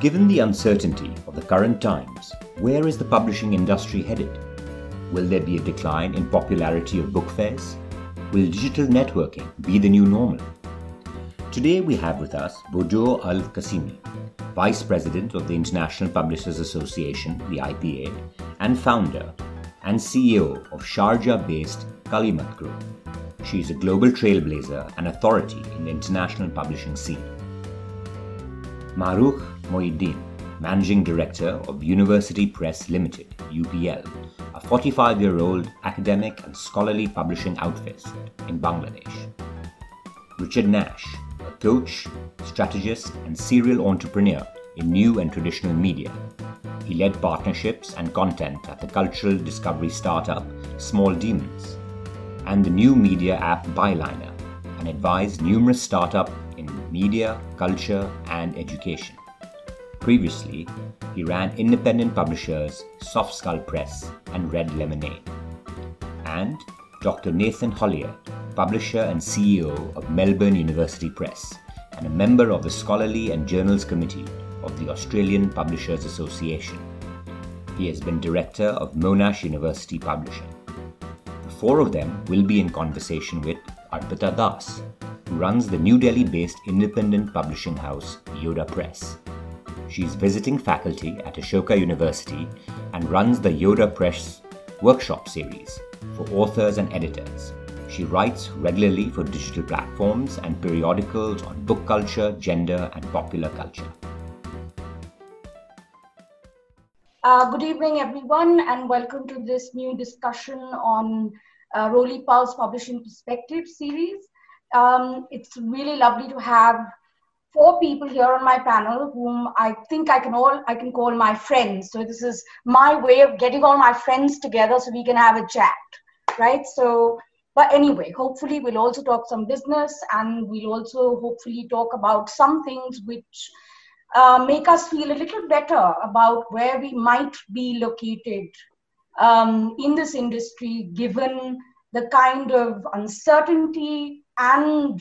Given the uncertainty of the current times, where is the publishing industry headed? Will there be a decline in popularity of book fairs? Will digital networking be the new normal? Today we have with us Bodur Al Qasimi, Vice President of the International Publishers Association, the IPA, and founder and CEO of Sharjah based Kalimat Group. She is a global trailblazer and authority in the international publishing scene. Mahrukh Mohiuddin, Managing Director of University Press Limited, UPL, a 45 year old academic and scholarly publishing outfit in Bangladesh. Richard Nash, a coach, strategist, and serial entrepreneur in new and traditional media. He led partnerships and content at the cultural discovery startup Small Demons and the new media app Byliner and advised numerous startups in media, culture, and education. Previously, he ran independent publishers Soft Skull Press and Red Lemonade. And Dr. Nathan Hollier, publisher and CEO of Melbourne University Press, and a member of the Scholarly and Journals Committee of the Australian Publishers Association. He has been director of Monash University Publishing. The four of them will be in conversation with Arpita Das, who runs the New Delhi based independent publishing house Yoda Press. She is visiting faculty at Ashoka University and runs the Yoda Press workshop series for authors and editors. She writes regularly for digital platforms and periodicals on book culture, gender, and popular culture. Uh, good evening, everyone, and welcome to this new discussion on uh, Pulse Publishing Perspective series. Um, it's really lovely to have four people here on my panel whom I think I can all I can call my friends. So this is my way of getting all my friends together so we can have a chat, right? So, but anyway, hopefully we'll also talk some business and we'll also hopefully talk about some things which uh, make us feel a little better about where we might be located um, in this industry given the kind of uncertainty and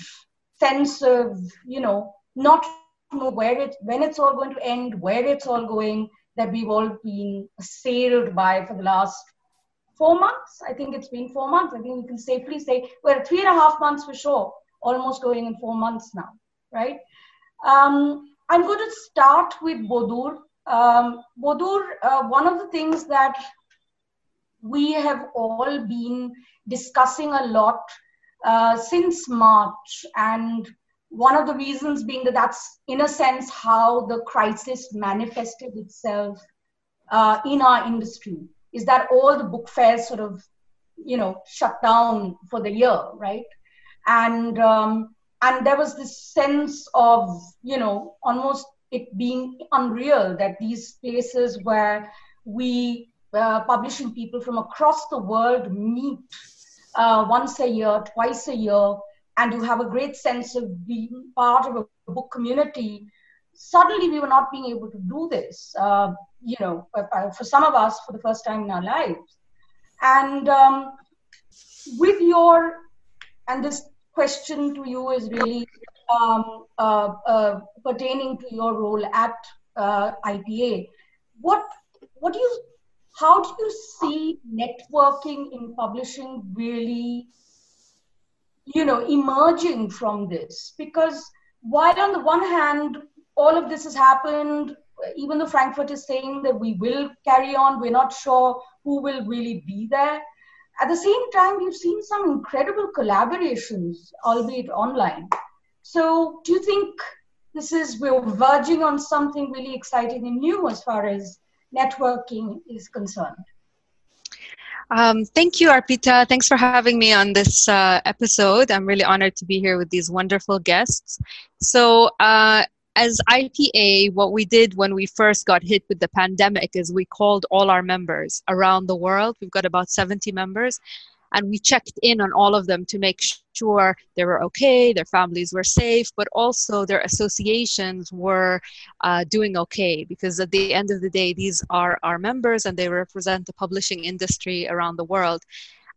sense of you know not know where it when it's all going to end, where it's all going, that we've all been assailed by for the last four months. I think it's been four months. I think we can safely say we're three and a half months for sure, almost going in four months now, right? Um, I'm going to start with Bodur. Um, Bodur, uh, one of the things that we have all been discussing a lot uh, since March and one of the reasons being that that's, in a sense, how the crisis manifested itself uh, in our industry is that all the book fairs sort of, you know, shut down for the year, right? And um, and there was this sense of, you know, almost it being unreal that these places where we uh, publishing people from across the world meet uh, once a year, twice a year, and you have a great sense of being part of a book community, suddenly we were not being able to do this, uh, you know, for some of us for the first time in our lives. And um, with your, and this question to you is really um, uh, uh, pertaining to your role at uh, IPA. What, what do you, how do you see networking in publishing really you know emerging from this. Because while on the one hand all of this has happened even though frankfurt is saying that we will carry on we're not sure who will really be there. At the same time we've seen some incredible collaborations albeit online. So do you think this is we're verging on something really exciting and new as far as networking is concerned um, thank you, Arpita. Thanks for having me on this uh, episode. I'm really honored to be here with these wonderful guests. So, uh, as IPA, what we did when we first got hit with the pandemic is we called all our members around the world. We've got about 70 members, and we checked in on all of them to make sure they were okay, their families were safe, but also their associations were uh, doing okay. Because at the end of the day, these are our members and they represent the publishing industry around the world.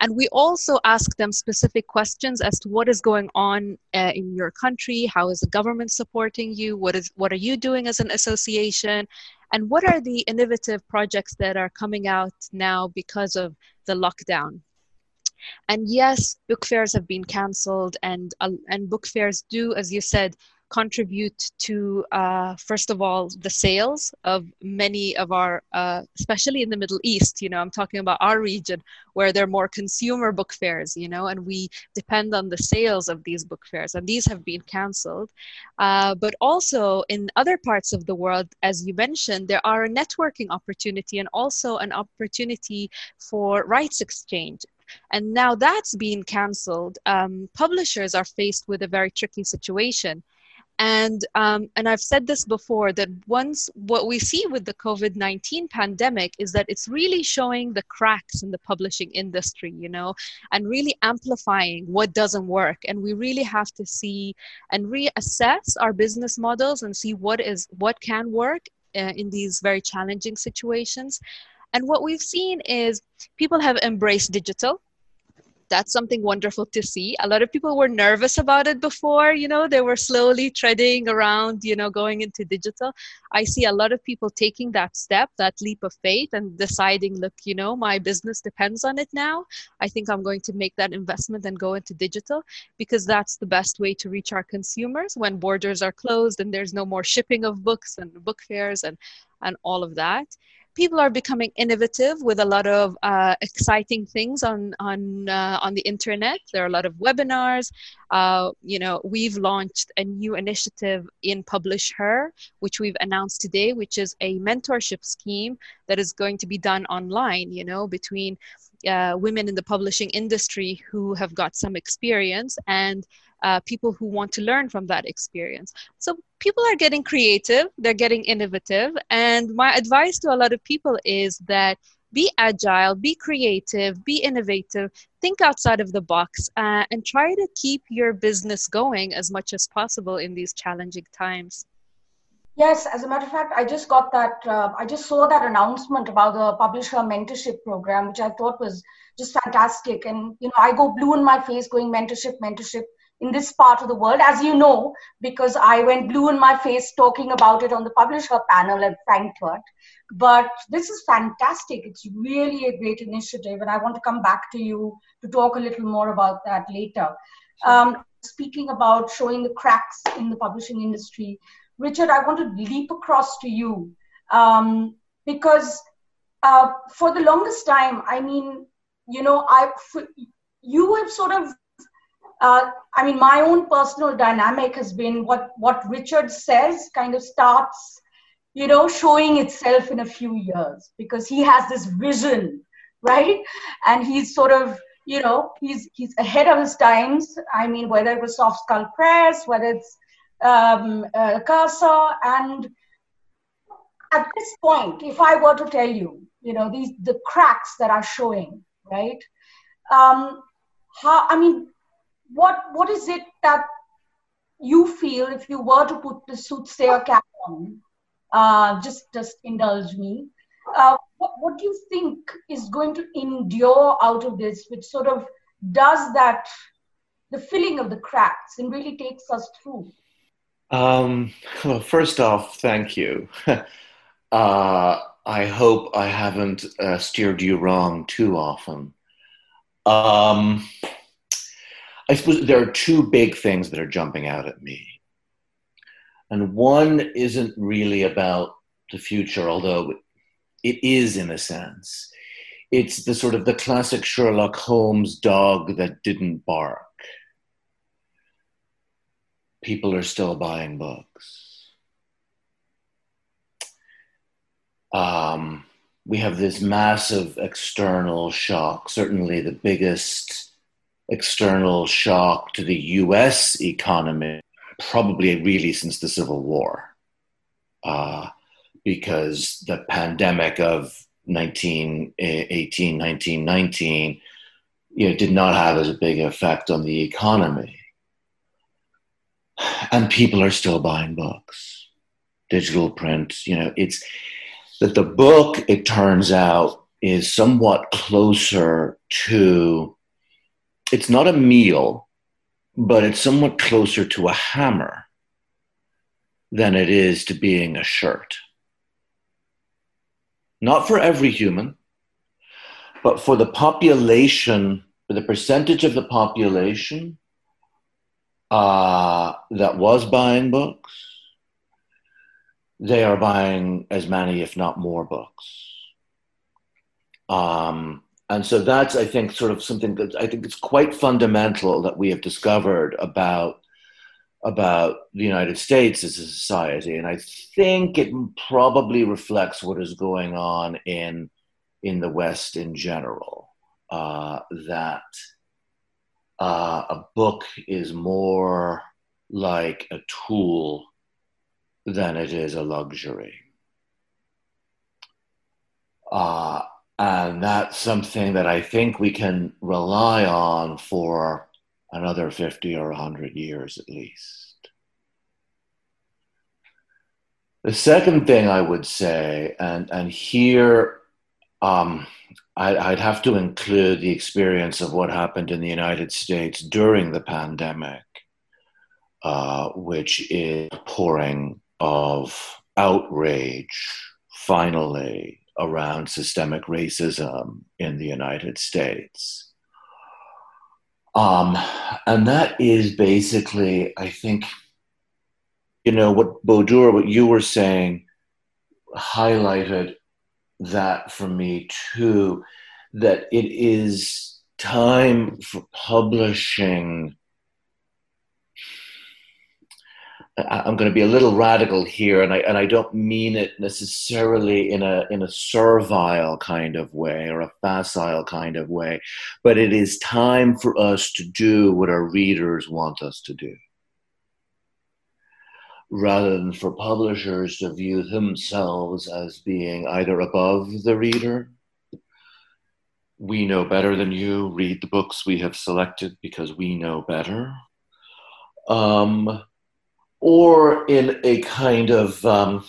And we also ask them specific questions as to what is going on uh, in your country, how is the government supporting you, what is what are you doing as an association, and what are the innovative projects that are coming out now because of the lockdown. And yes, book fairs have been cancelled, and uh, and book fairs do, as you said, contribute to, uh, first of all, the sales of many of our, uh, especially in the Middle East. You know, I'm talking about our region where there are more consumer book fairs, you know, and we depend on the sales of these book fairs, and these have been cancelled. Uh, but also in other parts of the world, as you mentioned, there are a networking opportunity and also an opportunity for rights exchange and now that's being cancelled um, publishers are faced with a very tricky situation and um, and I've said this before that once what we see with the COVID nineteen pandemic is that it's really showing the cracks in the publishing industry, you know, and really amplifying what doesn't work. And we really have to see and reassess our business models and see what is what can work uh, in these very challenging situations. And what we've seen is people have embraced digital that's something wonderful to see. A lot of people were nervous about it before, you know, they were slowly treading around, you know, going into digital. I see a lot of people taking that step, that leap of faith, and deciding, look, you know, my business depends on it now. I think I'm going to make that investment and go into digital because that's the best way to reach our consumers when borders are closed and there's no more shipping of books and book fairs and and all of that people are becoming innovative with a lot of uh, exciting things on on uh, on the internet. There are a lot of webinars. Uh, you know, we've launched a new initiative in PublisHer, which we've announced today, which is a mentorship scheme that is going to be done online. You know, between uh, women in the publishing industry who have got some experience and uh, people who want to learn from that experience. So people are getting creative, they're getting innovative. And my advice to a lot of people is that be agile, be creative, be innovative, think outside of the box, uh, and try to keep your business going as much as possible in these challenging times. Yes, as a matter of fact, I just got that. Uh, I just saw that announcement about the PublisHer mentorship program, which I thought was just fantastic. And you know, I go blue in my face, going mentorship, mentorship in this part of the world, as you know, because I went blue in my face talking about it on the publisher panel at Frankfurt. But this is fantastic. It's really a great initiative, and I want to come back to you to talk a little more about that later. Um, speaking about showing the cracks in the publishing industry, Richard, I want to leap across to you um, because uh, for the longest time, I mean, you know, I you have sort of uh, I mean, my own personal dynamic has been what what Richard says kind of starts, you know, showing itself in a few years because he has this vision, right? And he's sort of, you know, he's he's ahead of his times. I mean, whether it was Soft Skull Press, whether it's um, uh, and at this point, if I were to tell you, you know, these the cracks that are showing, right? Um, how I mean, what what is it that you feel if you were to put the soothsayer cap on? Uh, just just indulge me. Uh, what, what do you think is going to endure out of this, which sort of does that, the filling of the cracks, and really takes us through? Um, well, first off, thank you. uh, I hope I haven't uh, steered you wrong too often. Um, I suppose there are two big things that are jumping out at me. And one isn't really about the future, although it is in a sense. It's the sort of the classic Sherlock Holmes dog that didn't bark. People are still buying books. Um, we have this massive external shock, certainly the biggest external shock to the US economy, probably really since the Civil War. uh, because the pandemic of 1918, 1919, you know, did not have as big effect on the economy. And people are still buying books, digital print. You know, it's that the book, it turns out, is somewhat closer to, it's not a meal, but it's somewhat closer to a hammer than it is to being a shirt. Not for every human, but for the population, for the percentage of the population uh, that was buying books, they are buying as many, if not more, books. Um, and so that's, I think, sort of something that I think it's quite fundamental that we have discovered about about the United States as a society, and I think it probably reflects what is going on in in the West in general. Uh, that uh, a book is more like a tool than it is a luxury. Uh, and that's something that I think we can rely on for another 50 or 100 years at least. The second thing I would say, and, and here um, I, I'd have to include the experience of what happened in the United States during the pandemic, uh, which is a pouring of outrage, finally, around systemic racism in the United States. Um, and that is basically, I think, you know, what Bodur, what you were saying, highlighted that for me too, that it is time for publishing I'm going to be a little radical here, and I and I don't mean it necessarily in a in a servile kind of way or a facile kind of way, but it is time for us to do what our readers want us to do, rather than for publishers to view themselves as being either above the reader. We know better than you. Read the books we have selected because we know better. Um, or in a kind of um,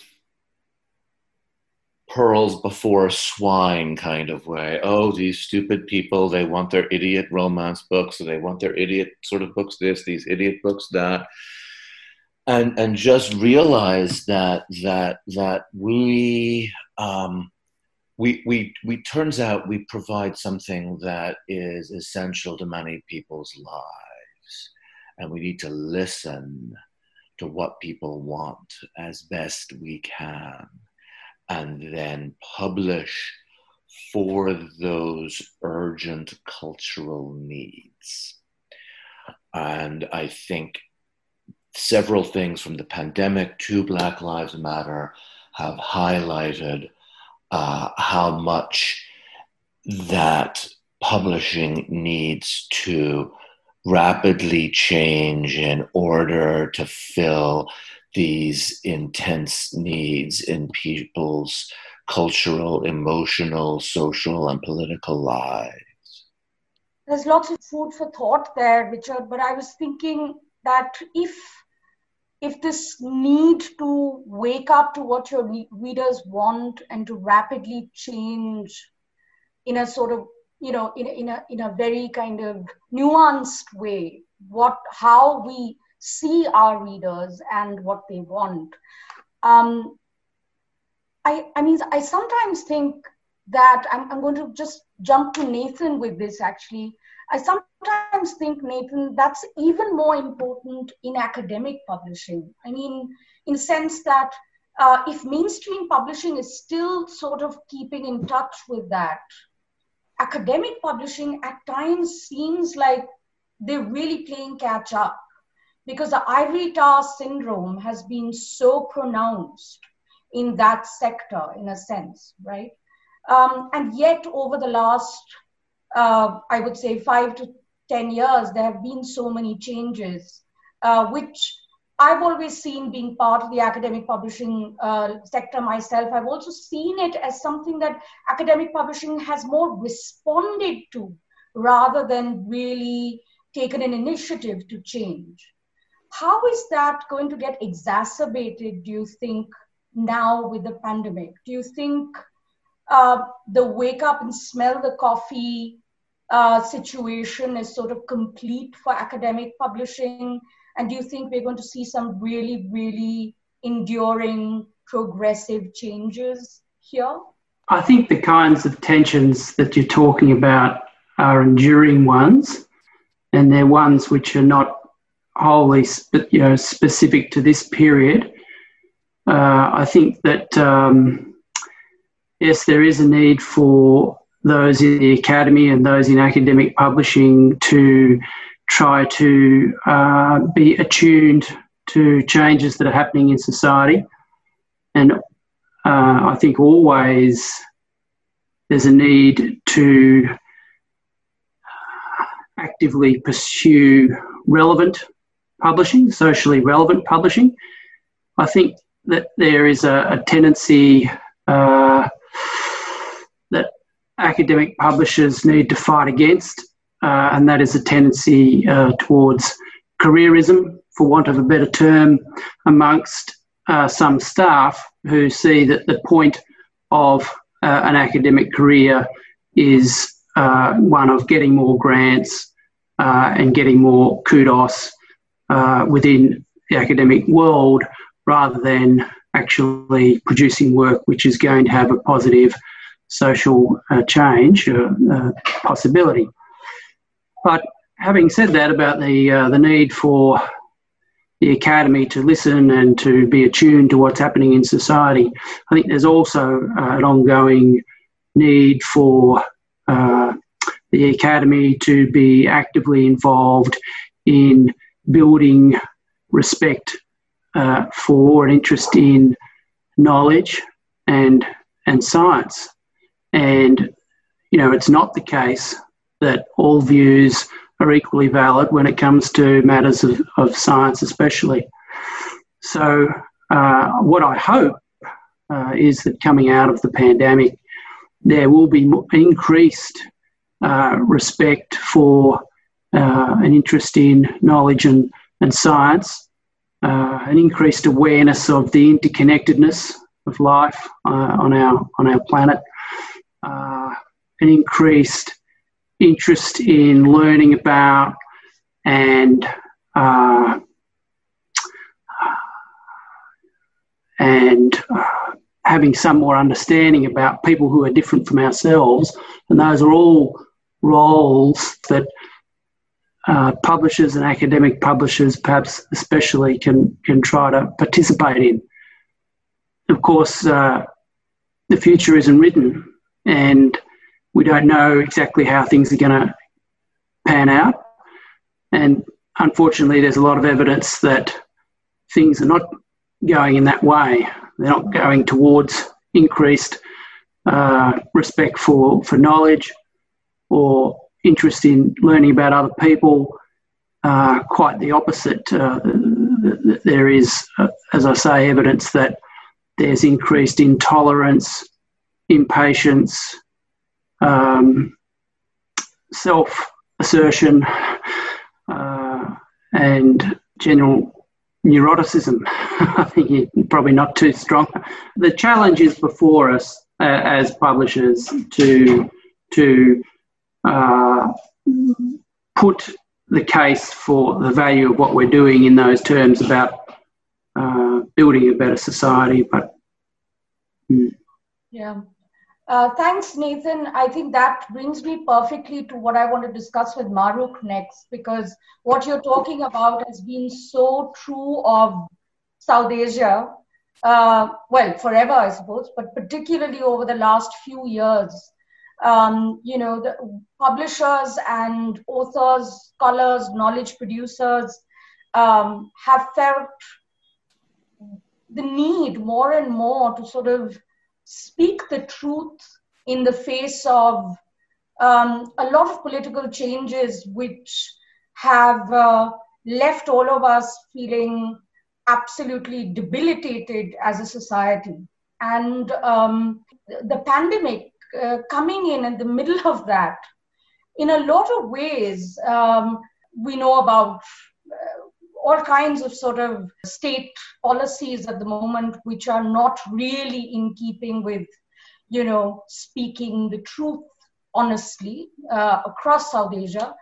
pearls before swine kind of way. Oh, these stupid people, they want their idiot romance books, or they want their idiot sort of books this, these idiot books that. And, and just realize that that that we um, we, we, we turns out we provide something that is essential to many people's lives and we need to listen to what people want as best we can, and then publish for those urgent cultural needs. And I think several things from the pandemic to Black Lives Matter have highlighted uh, how much that publishing needs to rapidly change in order to fill these intense needs in people's cultural, emotional, social, and political lives. There's lots of food for thought there, Richard, but I was thinking that if if this need to wake up to what your readers want and to rapidly change in a sort of you know in, in a in a very kind of nuanced way what how we see our readers and what they want. Um, I, I mean i sometimes think that I'm, I'm going to just jump to nathan with this actually. I sometimes think nathan that's even more important in academic publishing. I mean in sense that uh, if mainstream publishing is still sort of keeping in touch with that academic publishing at times seems like they're really playing catch up because the ivory tower syndrome has been so pronounced in that sector in a sense right? Um, and yet over the last uh, i would say five to ten years there have been so many changes uh, which I've always seen being part of the academic publishing uh, sector myself. I've also seen it as something that academic publishing has more responded to rather than really taken an initiative to change. How is that going to get exacerbated, do you think, now with the pandemic? Do you think uh, the wake up and smell the coffee uh, situation is sort of complete for academic publishing? And do you think we're going to see some really, really enduring, progressive changes here? I think the kinds of tensions that you're talking about are enduring ones, and they're ones which are not wholly you know, specific to this period. Uh, I think that, um, yes, there is a need for those in the academy and those in academic publishing to try to uh, be attuned to changes that are happening in society. And uh, I think always there's a need to actively pursue relevant publishing, socially relevant publishing. I think that there is a, a tendency uh, that academic publishers need to fight against uh, and that is a tendency uh, towards careerism, for want of a better term, amongst uh, some staff who see that the point of uh, an academic career is uh, one of getting more grants uh, and getting more kudos within the academic world rather than actually producing work which is going to have a positive social change possibility. But having said that about the uh, the need for the academy to listen and to be attuned to what's happening in society, I think there's also uh, an ongoing need for uh, the academy to be actively involved in building respect uh, for and interest in knowledge and and science. And you know, it's not the case that all views are equally valid when it comes to matters of, of science, especially. So, uh, what I hope uh, is that coming out of the pandemic, there will be increased uh, respect for uh, an interest in knowledge and, and science, uh, an increased awareness of the interconnectedness of life uh, on our on our planet, an increased interest in learning about and uh, and uh, having some more understanding about people who are different from ourselves. And those are all roles that uh, publishers and academic publishers, perhaps especially, can, can try to participate in. Of course, uh, the future isn't written, and we don't know exactly how things are going to pan out. And unfortunately, there's a lot of evidence that things are not going in that way. They're not going towards increased uh, respect for, for knowledge or interest in learning about other people. Uh, quite the opposite. Uh, there is, uh, as I say, evidence that there's increased intolerance, impatience, um, self assertion, uh, and general neuroticism. I think probably not too strong. The challenge is before us uh, as publishers to to uh, put the case for the value of what we're doing in those terms about uh, building a better society. But mm. yeah, uh, thanks, Nathan. I think that brings me perfectly to what I want to discuss with Mahrukh next, because what you're talking about has been so true of South Asia, uh, well, forever, I suppose, but particularly over the last few years. Um, you know, the publishers and authors, scholars, knowledge producers um, have felt the need more and more to sort of speak the truth in the face of um, a lot of political changes which have uh, left all of us feeling absolutely debilitated as a society. And um, the pandemic uh, coming in in the middle of that, in a lot of ways, um, we know about all kinds of sort of state policies at the moment which are not really in keeping with you know speaking the truth honestly uh, across south asia.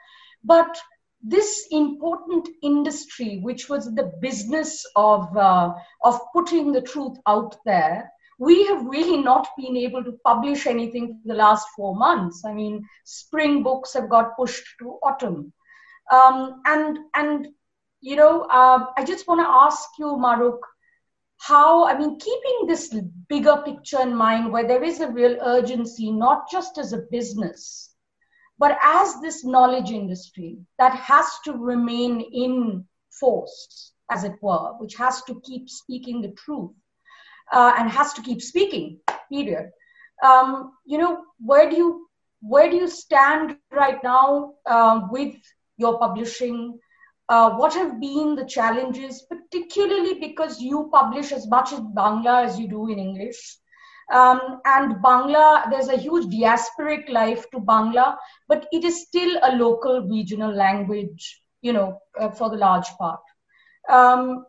But this important industry which was the business of uh, of putting the truth out there we have really not been able to publish anything for the last four months. I mean spring books have got pushed to autumn. Um, and and you know, uh, I just want to ask you, Mahrukh, how, I mean, keeping this bigger picture in mind where there is a real urgency, not just as a business, but as this knowledge industry that has to remain in force, as it were, which has to keep speaking the truth uh, and has to keep speaking, period. Um, you know, where do you where do you stand right now uh, with your publishing? Uh, what have been the challenges, particularly because you publish as much in Bangla as you do in English? Um, and Bangla, there's a huge diasporic life to Bangla, but it is still a local regional language, you know, uh, for the large part. Um,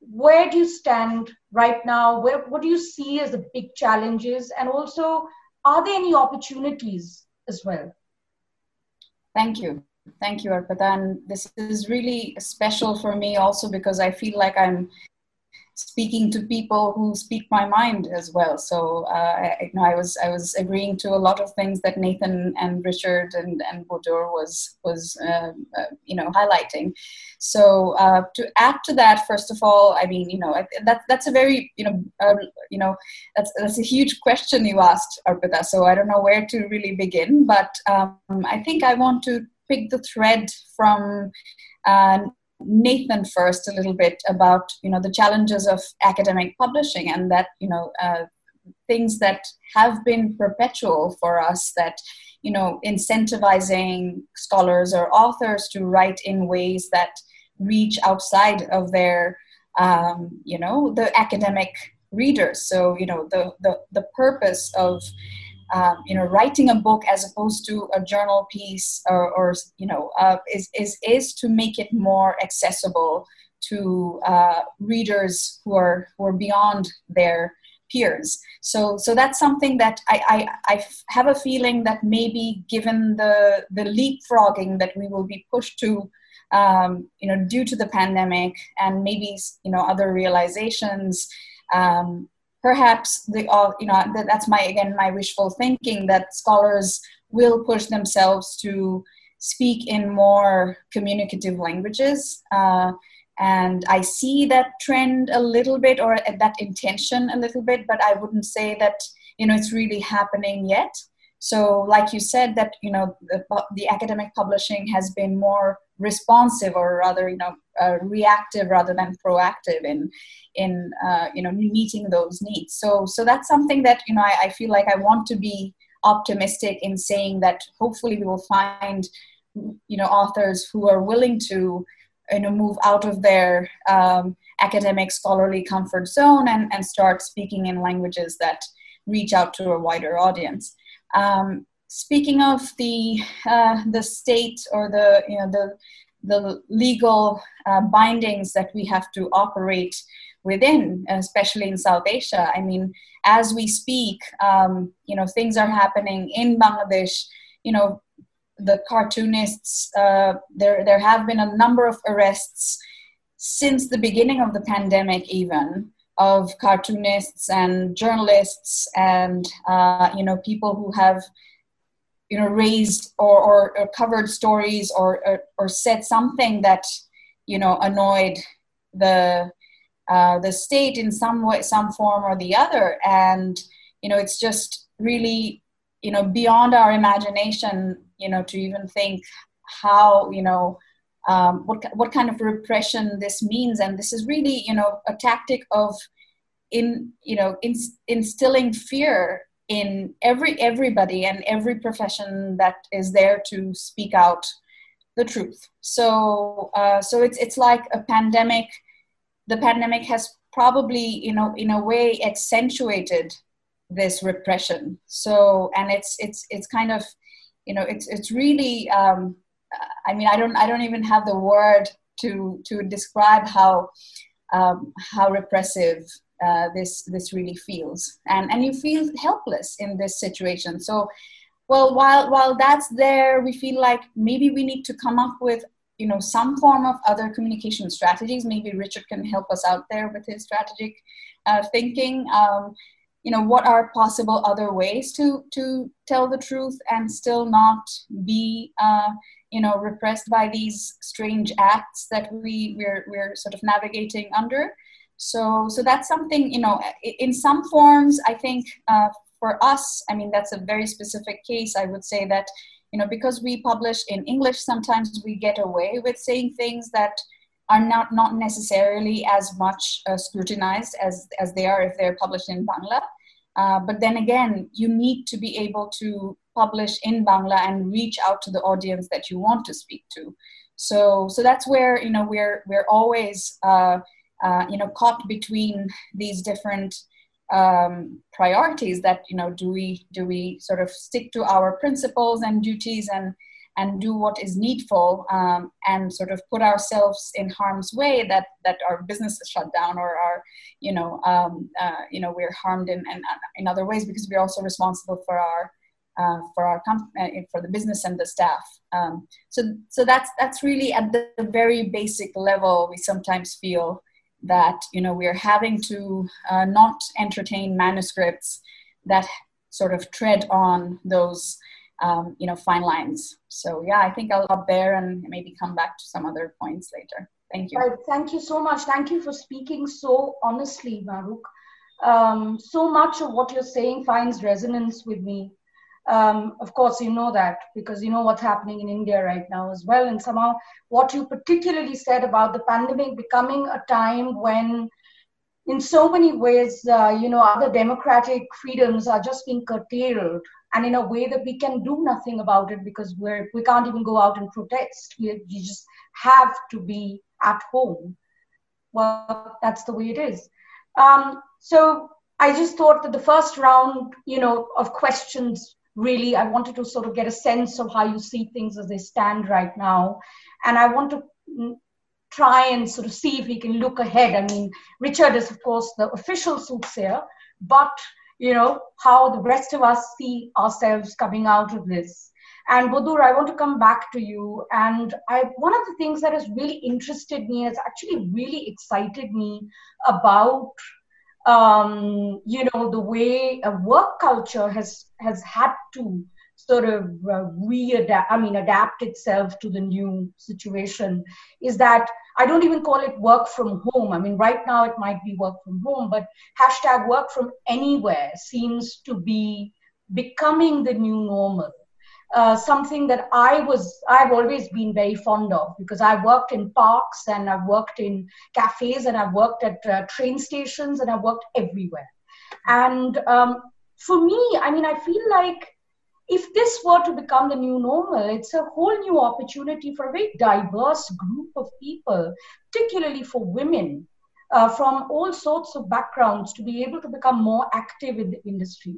where do you stand right now? Where, what do you see as the big challenges? And also, are there any opportunities as well? Thank you. Thank you, Arpita. And this is really special for me also because I feel like I'm speaking to people who speak my mind as well. So uh, I, you know, I was I was agreeing to a lot of things that Nathan and Richard and and Bodur was was uh, uh, you know highlighting. So uh, to add to that, first of all, I mean you know that that's a very you know uh, you know that's that's a huge question you asked Arpita. So I don't know where to really begin, but um, I think I want to pick the thread from uh, Nathan first a little bit about you know the challenges of academic publishing and that you know uh, things that have been perpetual for us that you know incentivizing scholars or authors to write in ways that reach outside of their um, you know the academic readers. So you know the the, the purpose of um, you know writing a book as opposed to a journal piece or, or you know uh, is, is is to make it more accessible to uh, readers who are who are beyond their peers. So so that's something that I, I, I have a feeling that maybe given the the leapfrogging that we will be pushed to um, you know due to the pandemic and maybe you know other realizations um, perhaps the uh, you know that's my again my wishful thinking that scholars will push themselves to speak in more communicative languages uh, and i see that trend a little bit or that intention a little bit but i wouldn't say that you know it's really happening yet. So like you said that you know the, the academic publishing has been more responsive or rather you know uh, reactive rather than proactive in in uh, you know meeting those needs. So so that's something that you know I, I, feel like i want to be optimistic in saying that hopefully we will find you know authors who are willing to you know move out of their um, academic scholarly comfort zone and and start speaking in languages that reach out to a wider audience. Um, speaking of the uh, the state or the you know the the legal uh, bindings that we have to operate within, especially in South Asia. I mean, as we speak, um, you know, things are happening in Bangladesh. You know, the cartoonists. Uh, there there have been a number of arrests since the beginning of the pandemic, even of cartoonists and journalists and uh, you know people who have you know raised or, or, or covered stories or, or, or said something that you know annoyed the uh, the state in some way some form or the other. And you know it's just really you know beyond our imagination you know to even think how you know um, what what kind of repression this means. And this is really you know a tactic of in you know in, instilling fear in every everybody and every profession that is there to speak out the truth. So uh, so it's it's like a pandemic the pandemic has probably, you know, in a way accentuated this repression. So, and it's it's it's kind of, you know, it's it's really. Um, I mean, I don't I don't even have the word to to describe how um, how repressive uh, this this really feels, and and you feel helpless in this situation. So, well, while while that's there, we feel like maybe we need to come up with you know some form of other communication strategies. Maybe Richard can help us out there with his strategic uh, thinking. Um, you know what are possible other ways to to tell the truth and still not be uh, you know repressed by these strange acts that we we're, we're sort of navigating under so so that's something you know in some forms i think uh, for us i mean that's a very specific case i would say that you know because we publish in english sometimes we get away with saying things that are not not necessarily as much uh, scrutinized as as they are if they're published in bangla. Uh, but then again you need to be able to publish in bangla and reach out to the audience that you want to speak to. So so that's where you know we're we're always uh, you know caught between these different um, priorities that you know do we do we sort of stick to our principles and duties and and do what is needful um, and sort of put ourselves in harm's way that that our business is shut down or our you know um, uh, you know we're harmed in, in in other ways because we're also responsible for our uh, for our comp- uh, for the business and the staff. Um, so so that's that's really at the very basic level. We sometimes feel that you know we are having to uh, not entertain manuscripts that sort of tread on those um, you know fine lines. So yeah i think i'll stop there and maybe come back to some other points later. Thank you. Thank you so much. Thank you for speaking so honestly Mahrukh. Um, so much of what you're saying finds resonance with me um, of course, you know that because you know what's happening in India right now as well. And somehow, what you particularly said about the pandemic becoming a time when, in so many ways, uh, you know, other democratic freedoms are just being curtailed, and in a way that we can do nothing about it because we're we can't even go out and protest. We, you just have to be at home. Well, that's the way it is. Um, so I just thought that the first round, you know, of questions really i wanted to sort of get a sense of how you see things as they stand right now. And i want to mm, try and sort of see if we can look ahead. I mean richard is of course the official soothsayer but you know how the rest of us see ourselves coming out of this. And Bodur, I want to come back to you. And I, one of the things that has really interested me, has actually really excited me about um, you know, the way a work culture has has had to sort of uh, readapt, I mean, adapt itself to the new situation is that I don't even call it work from home. I mean, right now it might be work from home, but hashtag work from anywhere seems to be becoming the new normal. Uh, something that I was, I've always been very fond of because I worked in parks and I've worked in cafes and I've worked at uh, train stations and I've worked everywhere. And um, for me, I mean, I feel like if this were to become the new normal, it's a whole new opportunity for a very diverse group of people, particularly for women uh, from all sorts of backgrounds to be able to become more active in the industry.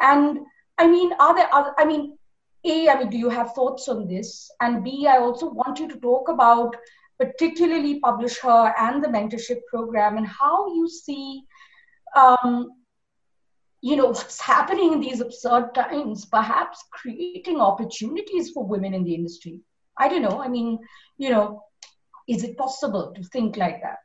And I mean, are there I mean, a, I mean, do you have thoughts on this? And B, I also want you to talk about particularly PublisHer and the mentorship program and how you see, um, you know, what's happening in these absurd times, perhaps creating opportunities for women in the industry. I don't know. I mean, you know, is it possible to think like that?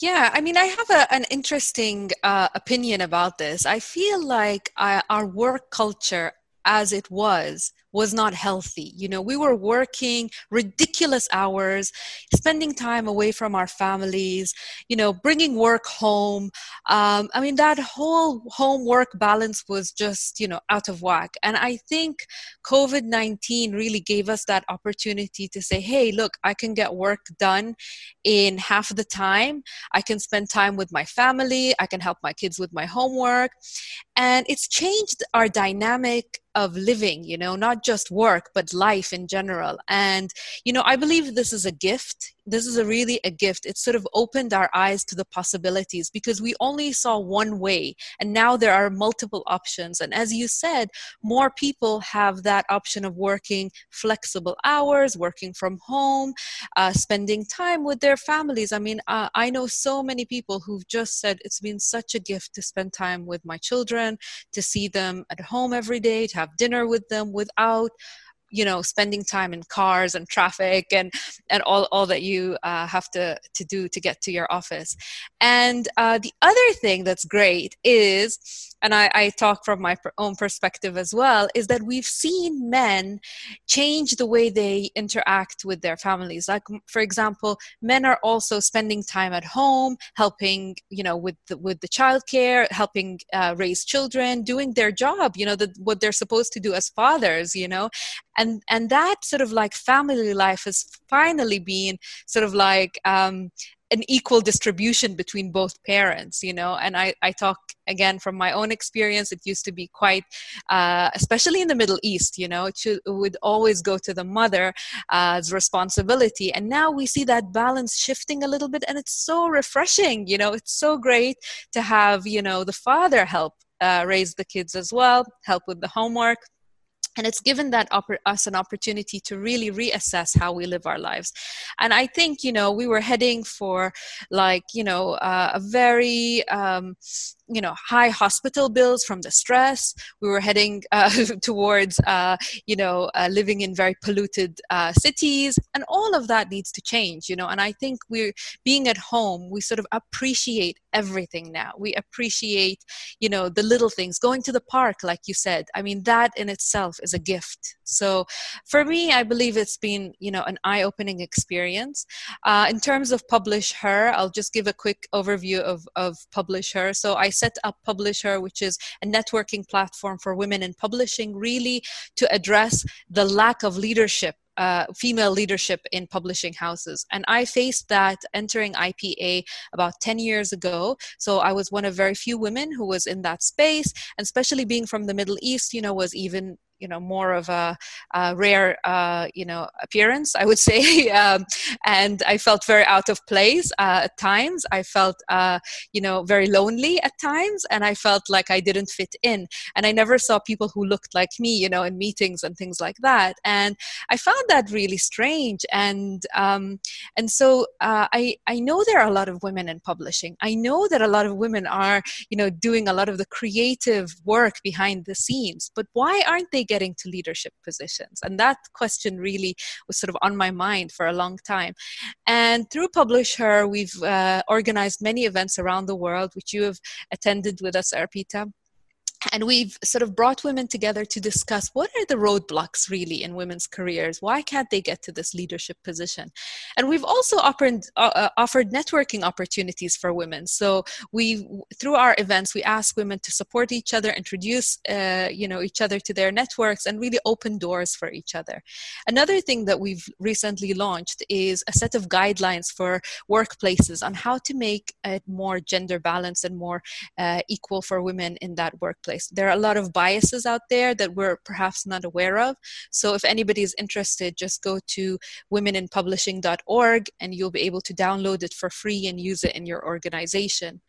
Yeah, I mean, I have a, an interesting uh, opinion about this. I feel like uh, our work culture as it was was not healthy. You know, we were working ridiculous hours, spending time away from our families, you know, bringing work home. Um, I mean, that whole home work balance was just, you know, out of whack. And I think COVID 19 really gave us that opportunity to say, hey, look, I can get work done in half the time. I can spend time with my family. I can help my kids with my homework. And it's changed our dynamic of living, you know, not just work, but life in general. And, you know, I believe this is a gift. This is a really a gift. It sort of opened our eyes to the possibilities because we only saw one way and now there are multiple options. And as you said more people have that option of working flexible hours working from home uh, spending time with their families. I mean uh, i know so many people who've just said it's been such a gift to spend time with my children to see them at home every day to have dinner with them without you know spending time in cars and traffic and and all, all that you uh, have to to do to get to your office. And uh, the other thing that's great is and I, I talk from my own perspective as well is that we've seen men change the way they interact with their families. Like for example men are also spending time at home helping you know with the, with the childcare helping uh, raise children doing their job you know the, what they're supposed to do as fathers you know and and that sort of like family life has finally been sort of like um, an equal distribution between both parents you know? And i, I talk again from my own experience it used to be quite uh, especially in the middle east you know? It, should, it would always go to the mother's uh, responsibility. And now we see that balance shifting a little bit and it's so refreshing you know? It's so great to have you know the father help uh, raise the kids as well help with the homework and it's given that us an opportunity to really reassess how we live our lives. And i think you know we were heading for like you know uh, a very um, you know high hospital bills from the stress. We were heading uh, towards uh, you know uh, living in very polluted uh, cities and all of that needs to change you know and i think we're being at home we sort of appreciate everything now. We appreciate you know the little things going to the park like you said. I mean that in itself is a gift. So for me i believe it's been you know an eye-opening experience. Uh, in terms of PublisHer i'll just give a quick overview of, of PublisHer. So i set up PublisHer which is a networking platform for women in publishing really to address the lack of leadership uh, female leadership in publishing houses. And I faced that entering IPA about 10 years ago. So I was one of very few women who was in that space, and especially being from the Middle East, you know, was even you know more of a, a rare uh, you know appearance i would say um, and i felt very out of place uh, at times. I felt uh, you know very lonely at times and i felt like i didn't fit in. And i never saw people who looked like me you know in meetings and things like that. And i found that really strange. And um, and so uh, i i know there are a lot of women in publishing. I know that a lot of women are you know doing a lot of the creative work behind the scenes. But why aren't they getting to leadership positions? And that question really was sort of on my mind for a long time. And through PublisHer, we've uh, organized many events around the world, which you have attended with us, Arpita and we've sort of brought women together to discuss what are the roadblocks really in women's careers? Why can't they get to this leadership position? And we've also offered uh, uh, offered networking opportunities for women. So we through our events we ask women to support each other introduce uh, you know each other to their networks and really open doors for each other. Another thing that we've recently launched is a set of guidelines for workplaces on how to make it more gender balanced and more uh, equal for women in that workplace There are a lot of biases out there that we're perhaps not aware of. So if anybody is interested, just go to womeninpublishing.org and you'll be able to download it for free and use it in your organization.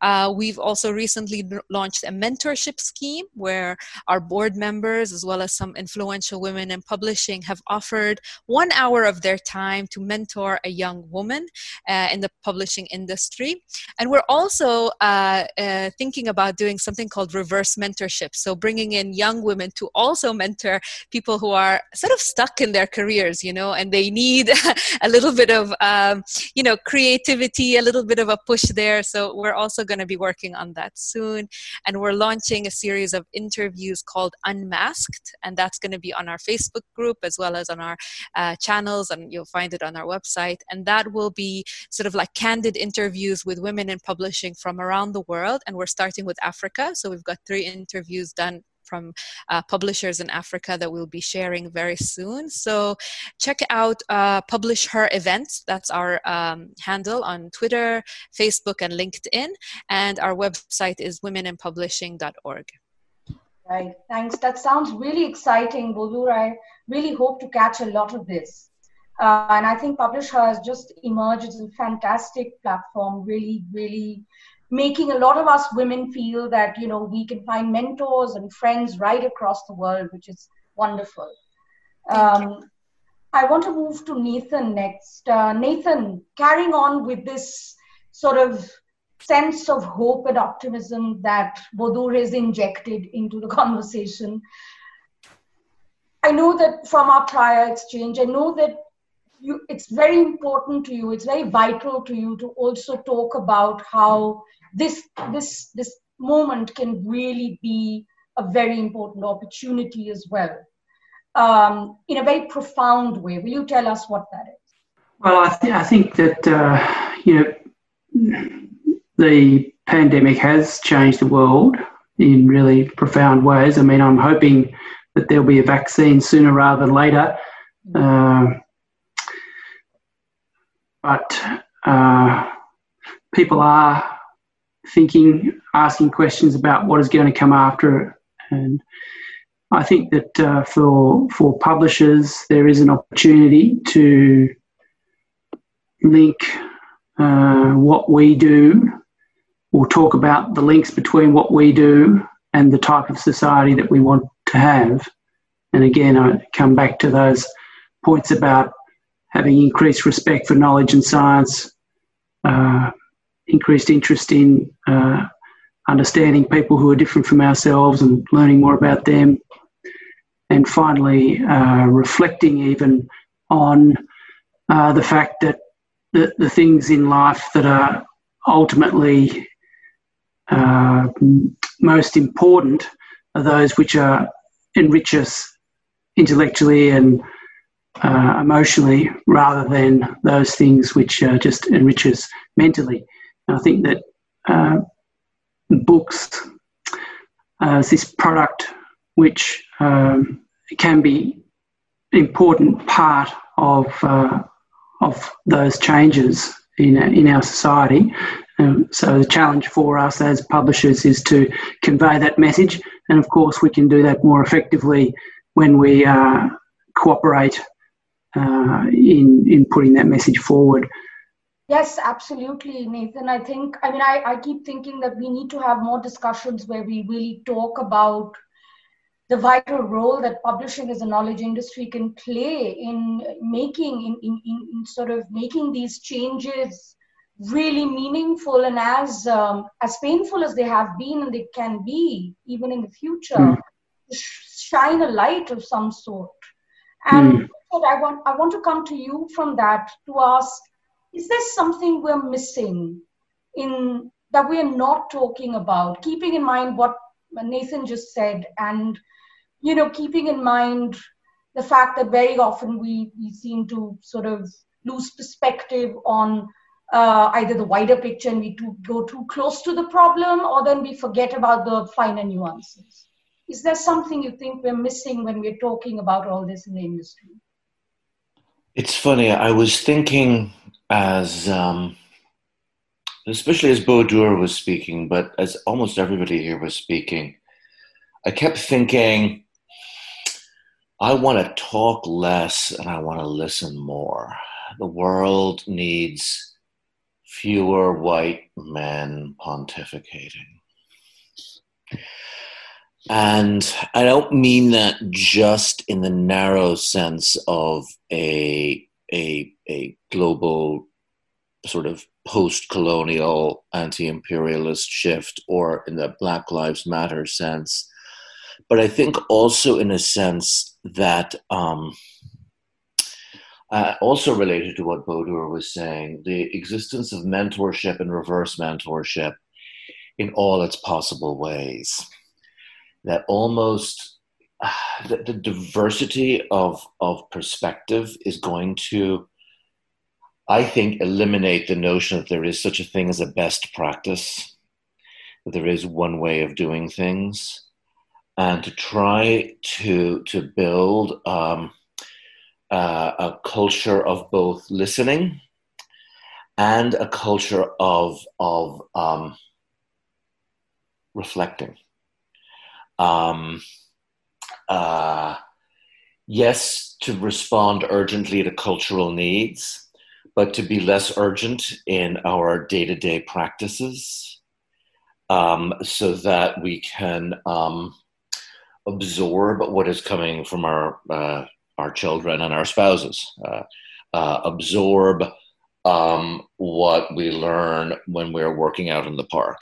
Uh, we've also recently launched a mentorship scheme where our board members, as well as some influential women in publishing, have offered one hour of their time to mentor a young woman uh, in the publishing industry. And we're also uh, uh thinking about doing something called reverse mentorship. So bringing in young women to also mentor people who are sort of stuck in their careers, you know, and they need a little bit of, um, you know, creativity, a little bit of a push there. So we're also going to be working on that soon. And we're launching a series of interviews called Unmasked. And that's going to be on our Facebook group as well as on our uh, channels. And you'll find it on our website. And that will be sort of like candid interviews with women in publishing from around the world. And we're starting with Africa. So we've got three interviews done from uh, publishers in Africa that we'll be sharing very soon. So check out uh, PublisHer Events. That's our um, handle on Twitter, Facebook, and LinkedIn. And our website is womeninpublishing.org. Right. Thanks. That sounds really exciting, Bodur. I really hope to catch a lot of this. Uh, and I think PublisHer has just emerged as a fantastic platform, really, really making a lot of us women feel that, you know, we can find mentors and friends right across the world, which is wonderful. Um, I want to move to Nathan next. Uh, Nathan, carrying on with this sort of sense of hope and optimism that Bodur has injected into the conversation. I know that from our prior exchange, I know that you, it's very important to you, it's very vital to you to also talk about how this, this, this moment can really be a very important opportunity as well, um, in a very profound way. Will you tell us what that is? Well, I, th- I think that, uh, you know, the pandemic has changed the world in really profound ways. I mean, I'm hoping that there'll be a vaccine sooner rather than later. Uh, but uh, people are thinking, asking questions about what is going to come after it. And I think that uh, for for publishers, there is an opportunity to link uh, what we do we'll talk about the links between what we do and the type of society that we want to have. And again, I come back to those points about having increased respect for knowledge and science, uh, increased interest in uh, understanding people who are different from ourselves and learning more about them. And finally, uh, reflecting even on uh, the fact that the, the things in life that are ultimately uh, most important are those which are enrich us intellectually and uh, emotionally rather than those things which uh, just enrich us mentally. I think that uh, books as this product which um, can be an important part of uh, of those changes in in our society um, so the challenge for us as publishers is to convey that message, and of course we can do that more effectively when we uh, cooperate uh, in in putting that message forward. Yes, absolutely, Nathan. I think I mean I, I keep thinking that we need to have more discussions where we really talk about the vital role that publishing as a knowledge industry can play in making in, in, in sort of making these changes really meaningful and as um, as painful as they have been and they can be even in the future mm. shine a light of some sort and mm. i want i want to come to you from that to ask is there something we're missing in that we are not talking about? Keeping in mind what nathan just said and you know keeping in mind the fact that very often we we seem to sort of lose perspective on uh, either the wider picture and we go too close to the problem or then we forget about the finer nuances. Is there something you think we're missing when we're talking about all this in the industry it's funny i was thinking as um, especially as Bodur was speaking but as almost everybody here was speaking i kept thinking i want to talk less and i want to listen more the world needs fewer white men pontificating. And I don't mean that just in the narrow sense of a, a, a global sort of post colonial anti imperialist shift or in the Black Lives Matter sense, but I think also in a sense that um, uh, also related to what Bodur was saying, the existence of mentorship and reverse mentorship in all its possible ways. That almost the, the, diversity of, of perspective is going to, I think, eliminate the notion that there is such a thing as a best practice, that there is one way of doing things, and to try to, to build. Um, uh, a culture of both listening and a culture of of um, reflecting. Um, uh, yes, to respond urgently to cultural needs, but to be less urgent in our day to day practices um, so that we can um, absorb what is coming from our, uh, our children and our spouses, uh, uh, absorb um, what we learn when we're working out in the park.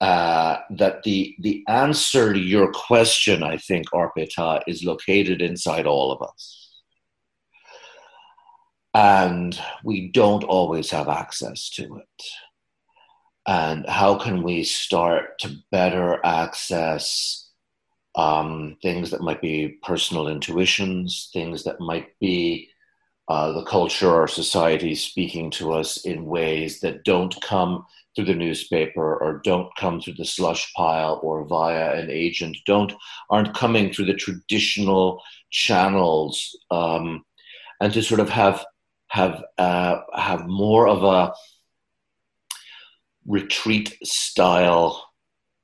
Uh, that the the answer to your question, I think, Arpita, is located inside all of us, and we don't always have access to it. And how can we start to better access um, things that might be personal intuitions, things that might be uh, the culture or society speaking to us in ways that don't come through the newspaper or don't come through the slush pile or via an agent don't aren't coming through the traditional channels um, and to sort of have have uh, have more of a retreat style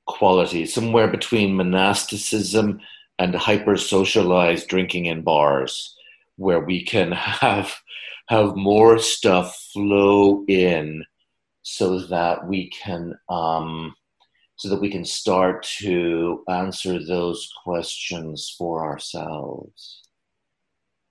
quality somewhere between monasticism and hyper socialized drinking in bars where we can have have more stuff flow in so that we can um, so that we can start to answer those questions for ourselves.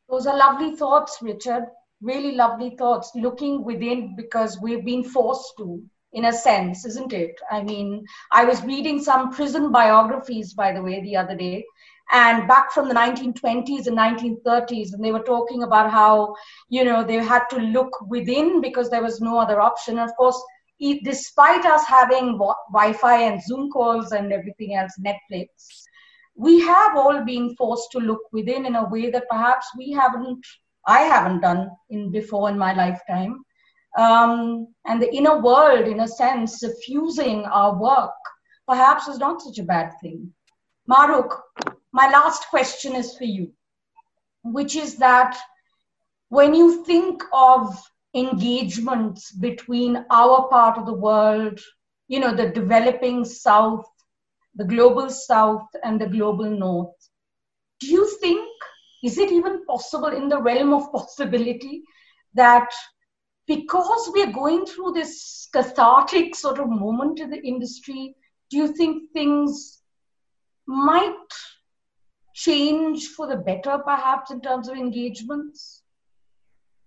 Those are lovely thoughts richard. Really lovely thoughts. Looking within because we've been forced to in a sense isn't it? I mean i was reading some prison biographies by the way the other day and back from the 1920s and 1930s and they were talking about how you know they had to look within because there was no other option. And of course despite us having wi-fi and zoom calls and everything else netflix we have all been forced to look within in a way that perhaps we haven't i haven't done in before in my lifetime. Um, and the inner world in a sense suffusing our work perhaps is not such a bad thing Mahrukh my last question is for you, which is that when you think of engagements between our part of the world, you know, the developing South, the global South, and the global North, do you think, is it even possible in the realm of possibility that because we're going through this cathartic sort of moment in the industry, do you think things might change for the better, perhaps, in terms of engagements?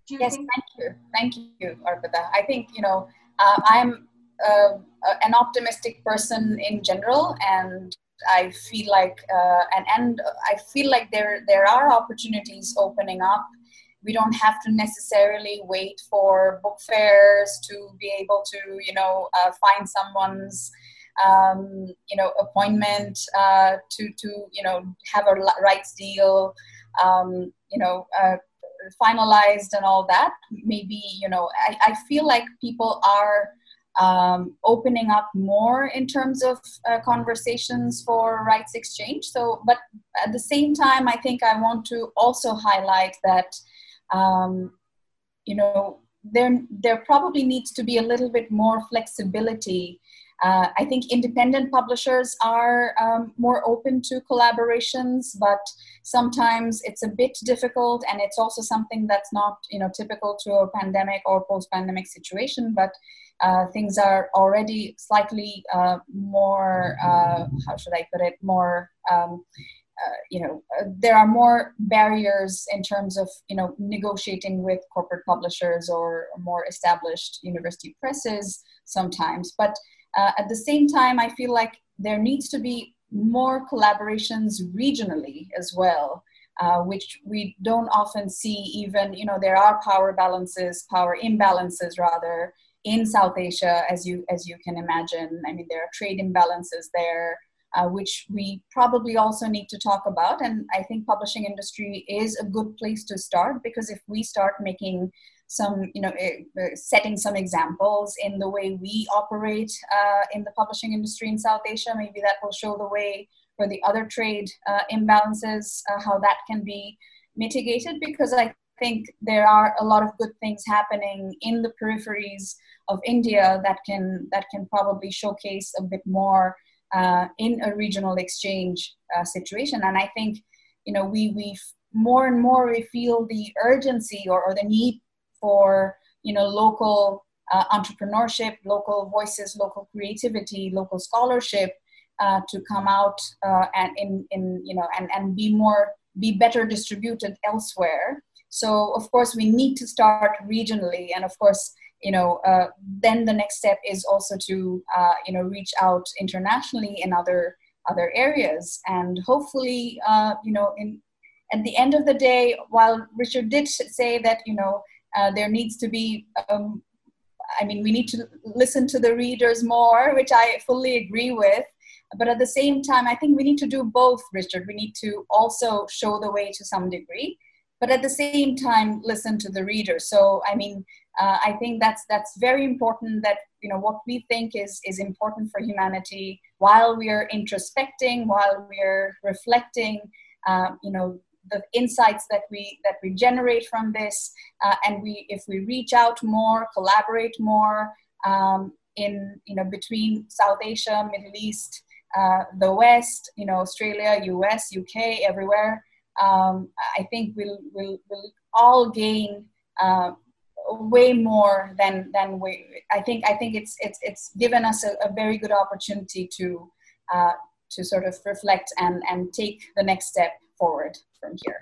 yes, think? thank you. Thank you, Arpita. I think, you know, uh, I'm uh, an optimistic person in general, and I feel like, uh, and, and I feel like there, there are opportunities opening up. We don't have to necessarily wait for book fairs to be able to, you know, uh, find someone's um, you know appointment uh, to to you know have a rights deal um, you know uh, finalized and all that. Maybe you know I, I feel like people are um, opening up more in terms of uh, conversations for rights exchange. So but at the same time i think i want to also highlight that um, you know there there probably needs to be a little bit more flexibility uh, I think independent publishers are um, more open to collaborations, but sometimes it's a bit difficult, and it's also something that's not, you know, typical to a pandemic or post-pandemic situation. But uh, things are already slightly uh, more, uh, how should I put it, more. Um, uh, you know, there are more barriers in terms of you know negotiating with corporate publishers or more established university presses sometimes. But uh, at the same time, I feel like there needs to be more collaborations regionally as well, uh, which we don't often see. Even you know there are power balances, power imbalances rather in South Asia, as you as you can imagine. I mean there are trade imbalances there. Uh, which we probably also need to talk about and i think publishing industry is a good place to start because if we start making some, you know, eh, eh, setting some examples in the way we operate uh, in the publishing industry in South Asia. Maybe that will show the way for the other trade uh, imbalances, uh, how that can be mitigated. Because I think there are a lot of good things happening in the peripheries of India that can that can probably showcase a bit more uh, in a regional exchange uh, situation. And I think you know we we more and more we feel the urgency or, or the need for you know local uh, entrepreneurship local voices local creativity local scholarship uh, to come out uh, and in, in you know and, and be more be better distributed elsewhere. So of course we need to start regionally and of course you know uh, then the next step is also to uh, you know reach out internationally in other other areas. And hopefully uh, you know in at the end of the day while richard did say that you know uh, there needs to be um, i mean we need to listen to the readers more which i fully agree with. But at the same time i think we need to do both richard. We need to also show the way to some degree but at the same time listen to the reader. So i mean uh, i think that's that's very important that you know what we think is is important for humanity while we're introspecting while we're reflecting uh, you know the insights that we that we generate from this uh, and we if we reach out more collaborate more um, in you know between south asia middle east uh, the west you know australia us uk everywhere um, i think we'll, we'll, we'll all gain uh, way more than than we i think i think it's it's it's given us a, a very good opportunity to uh, to sort of reflect and and take the next step forward from here.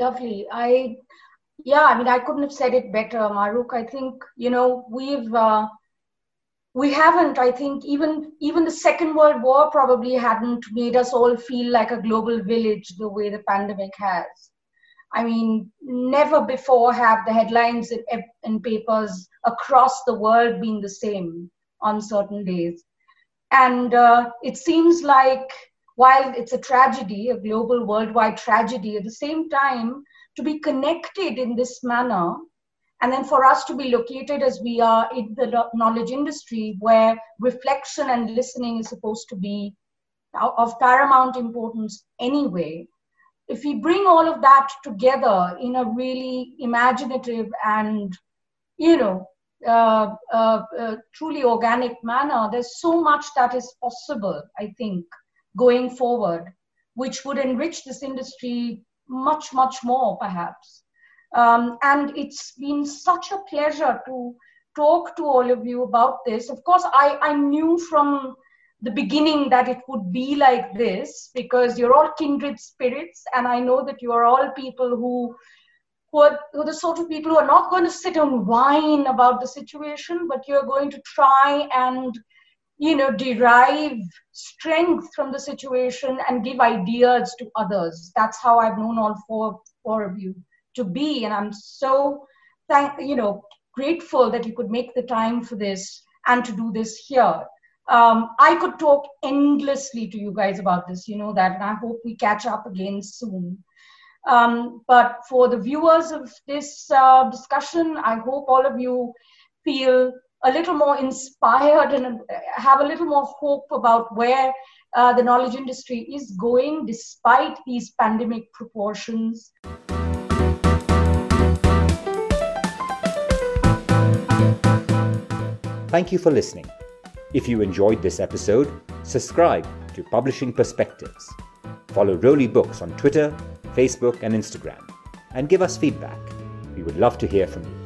Lovely. I, yeah, I mean, I couldn't have said it better, Mahrukh. I think you know we've uh, we haven't. I think even even the Second World War probably hadn't made us all feel like a global village the way the pandemic has. I mean, never before have the headlines in, in papers across the world been the same on certain days. And uh, it seems like while it's a tragedy, a global worldwide tragedy, at the same time, to be connected in this manner, and then for us to be located as we are in the knowledge industry, where reflection and listening is supposed to be of paramount importance anyway. If we bring all of that together in a really imaginative and, you know, uh, uh, uh, truly organic manner, there's so much that is possible, I think, going forward, which would enrich this industry much, much more, perhaps. Um, and it's been such a pleasure to talk to all of you about this. Of course, I, I knew from the beginning that it would be like this because you're all kindred spirits, and I know that you are all people who who are, who are, the sort of people who are not going to sit and whine about the situation, but you're going to try and you know derive strength from the situation and give ideas to others. That's how i've known all four four of you to be. And i'm so thank you know grateful that you could make the time for this and to do this here. Um, i could talk endlessly to you guys about this you know that and i hope we catch up again soon. Um, but for the viewers of this uh, discussion i hope all of you feel a little more inspired and have a little more hope about where uh, the knowledge industry is going despite these pandemic proportions. Thank you for listening. If you enjoyed this episode, subscribe to Publishing Perspectives. Follow Roli Books on Twitter, Facebook, and Instagram, and give us feedback. We would love to hear from you.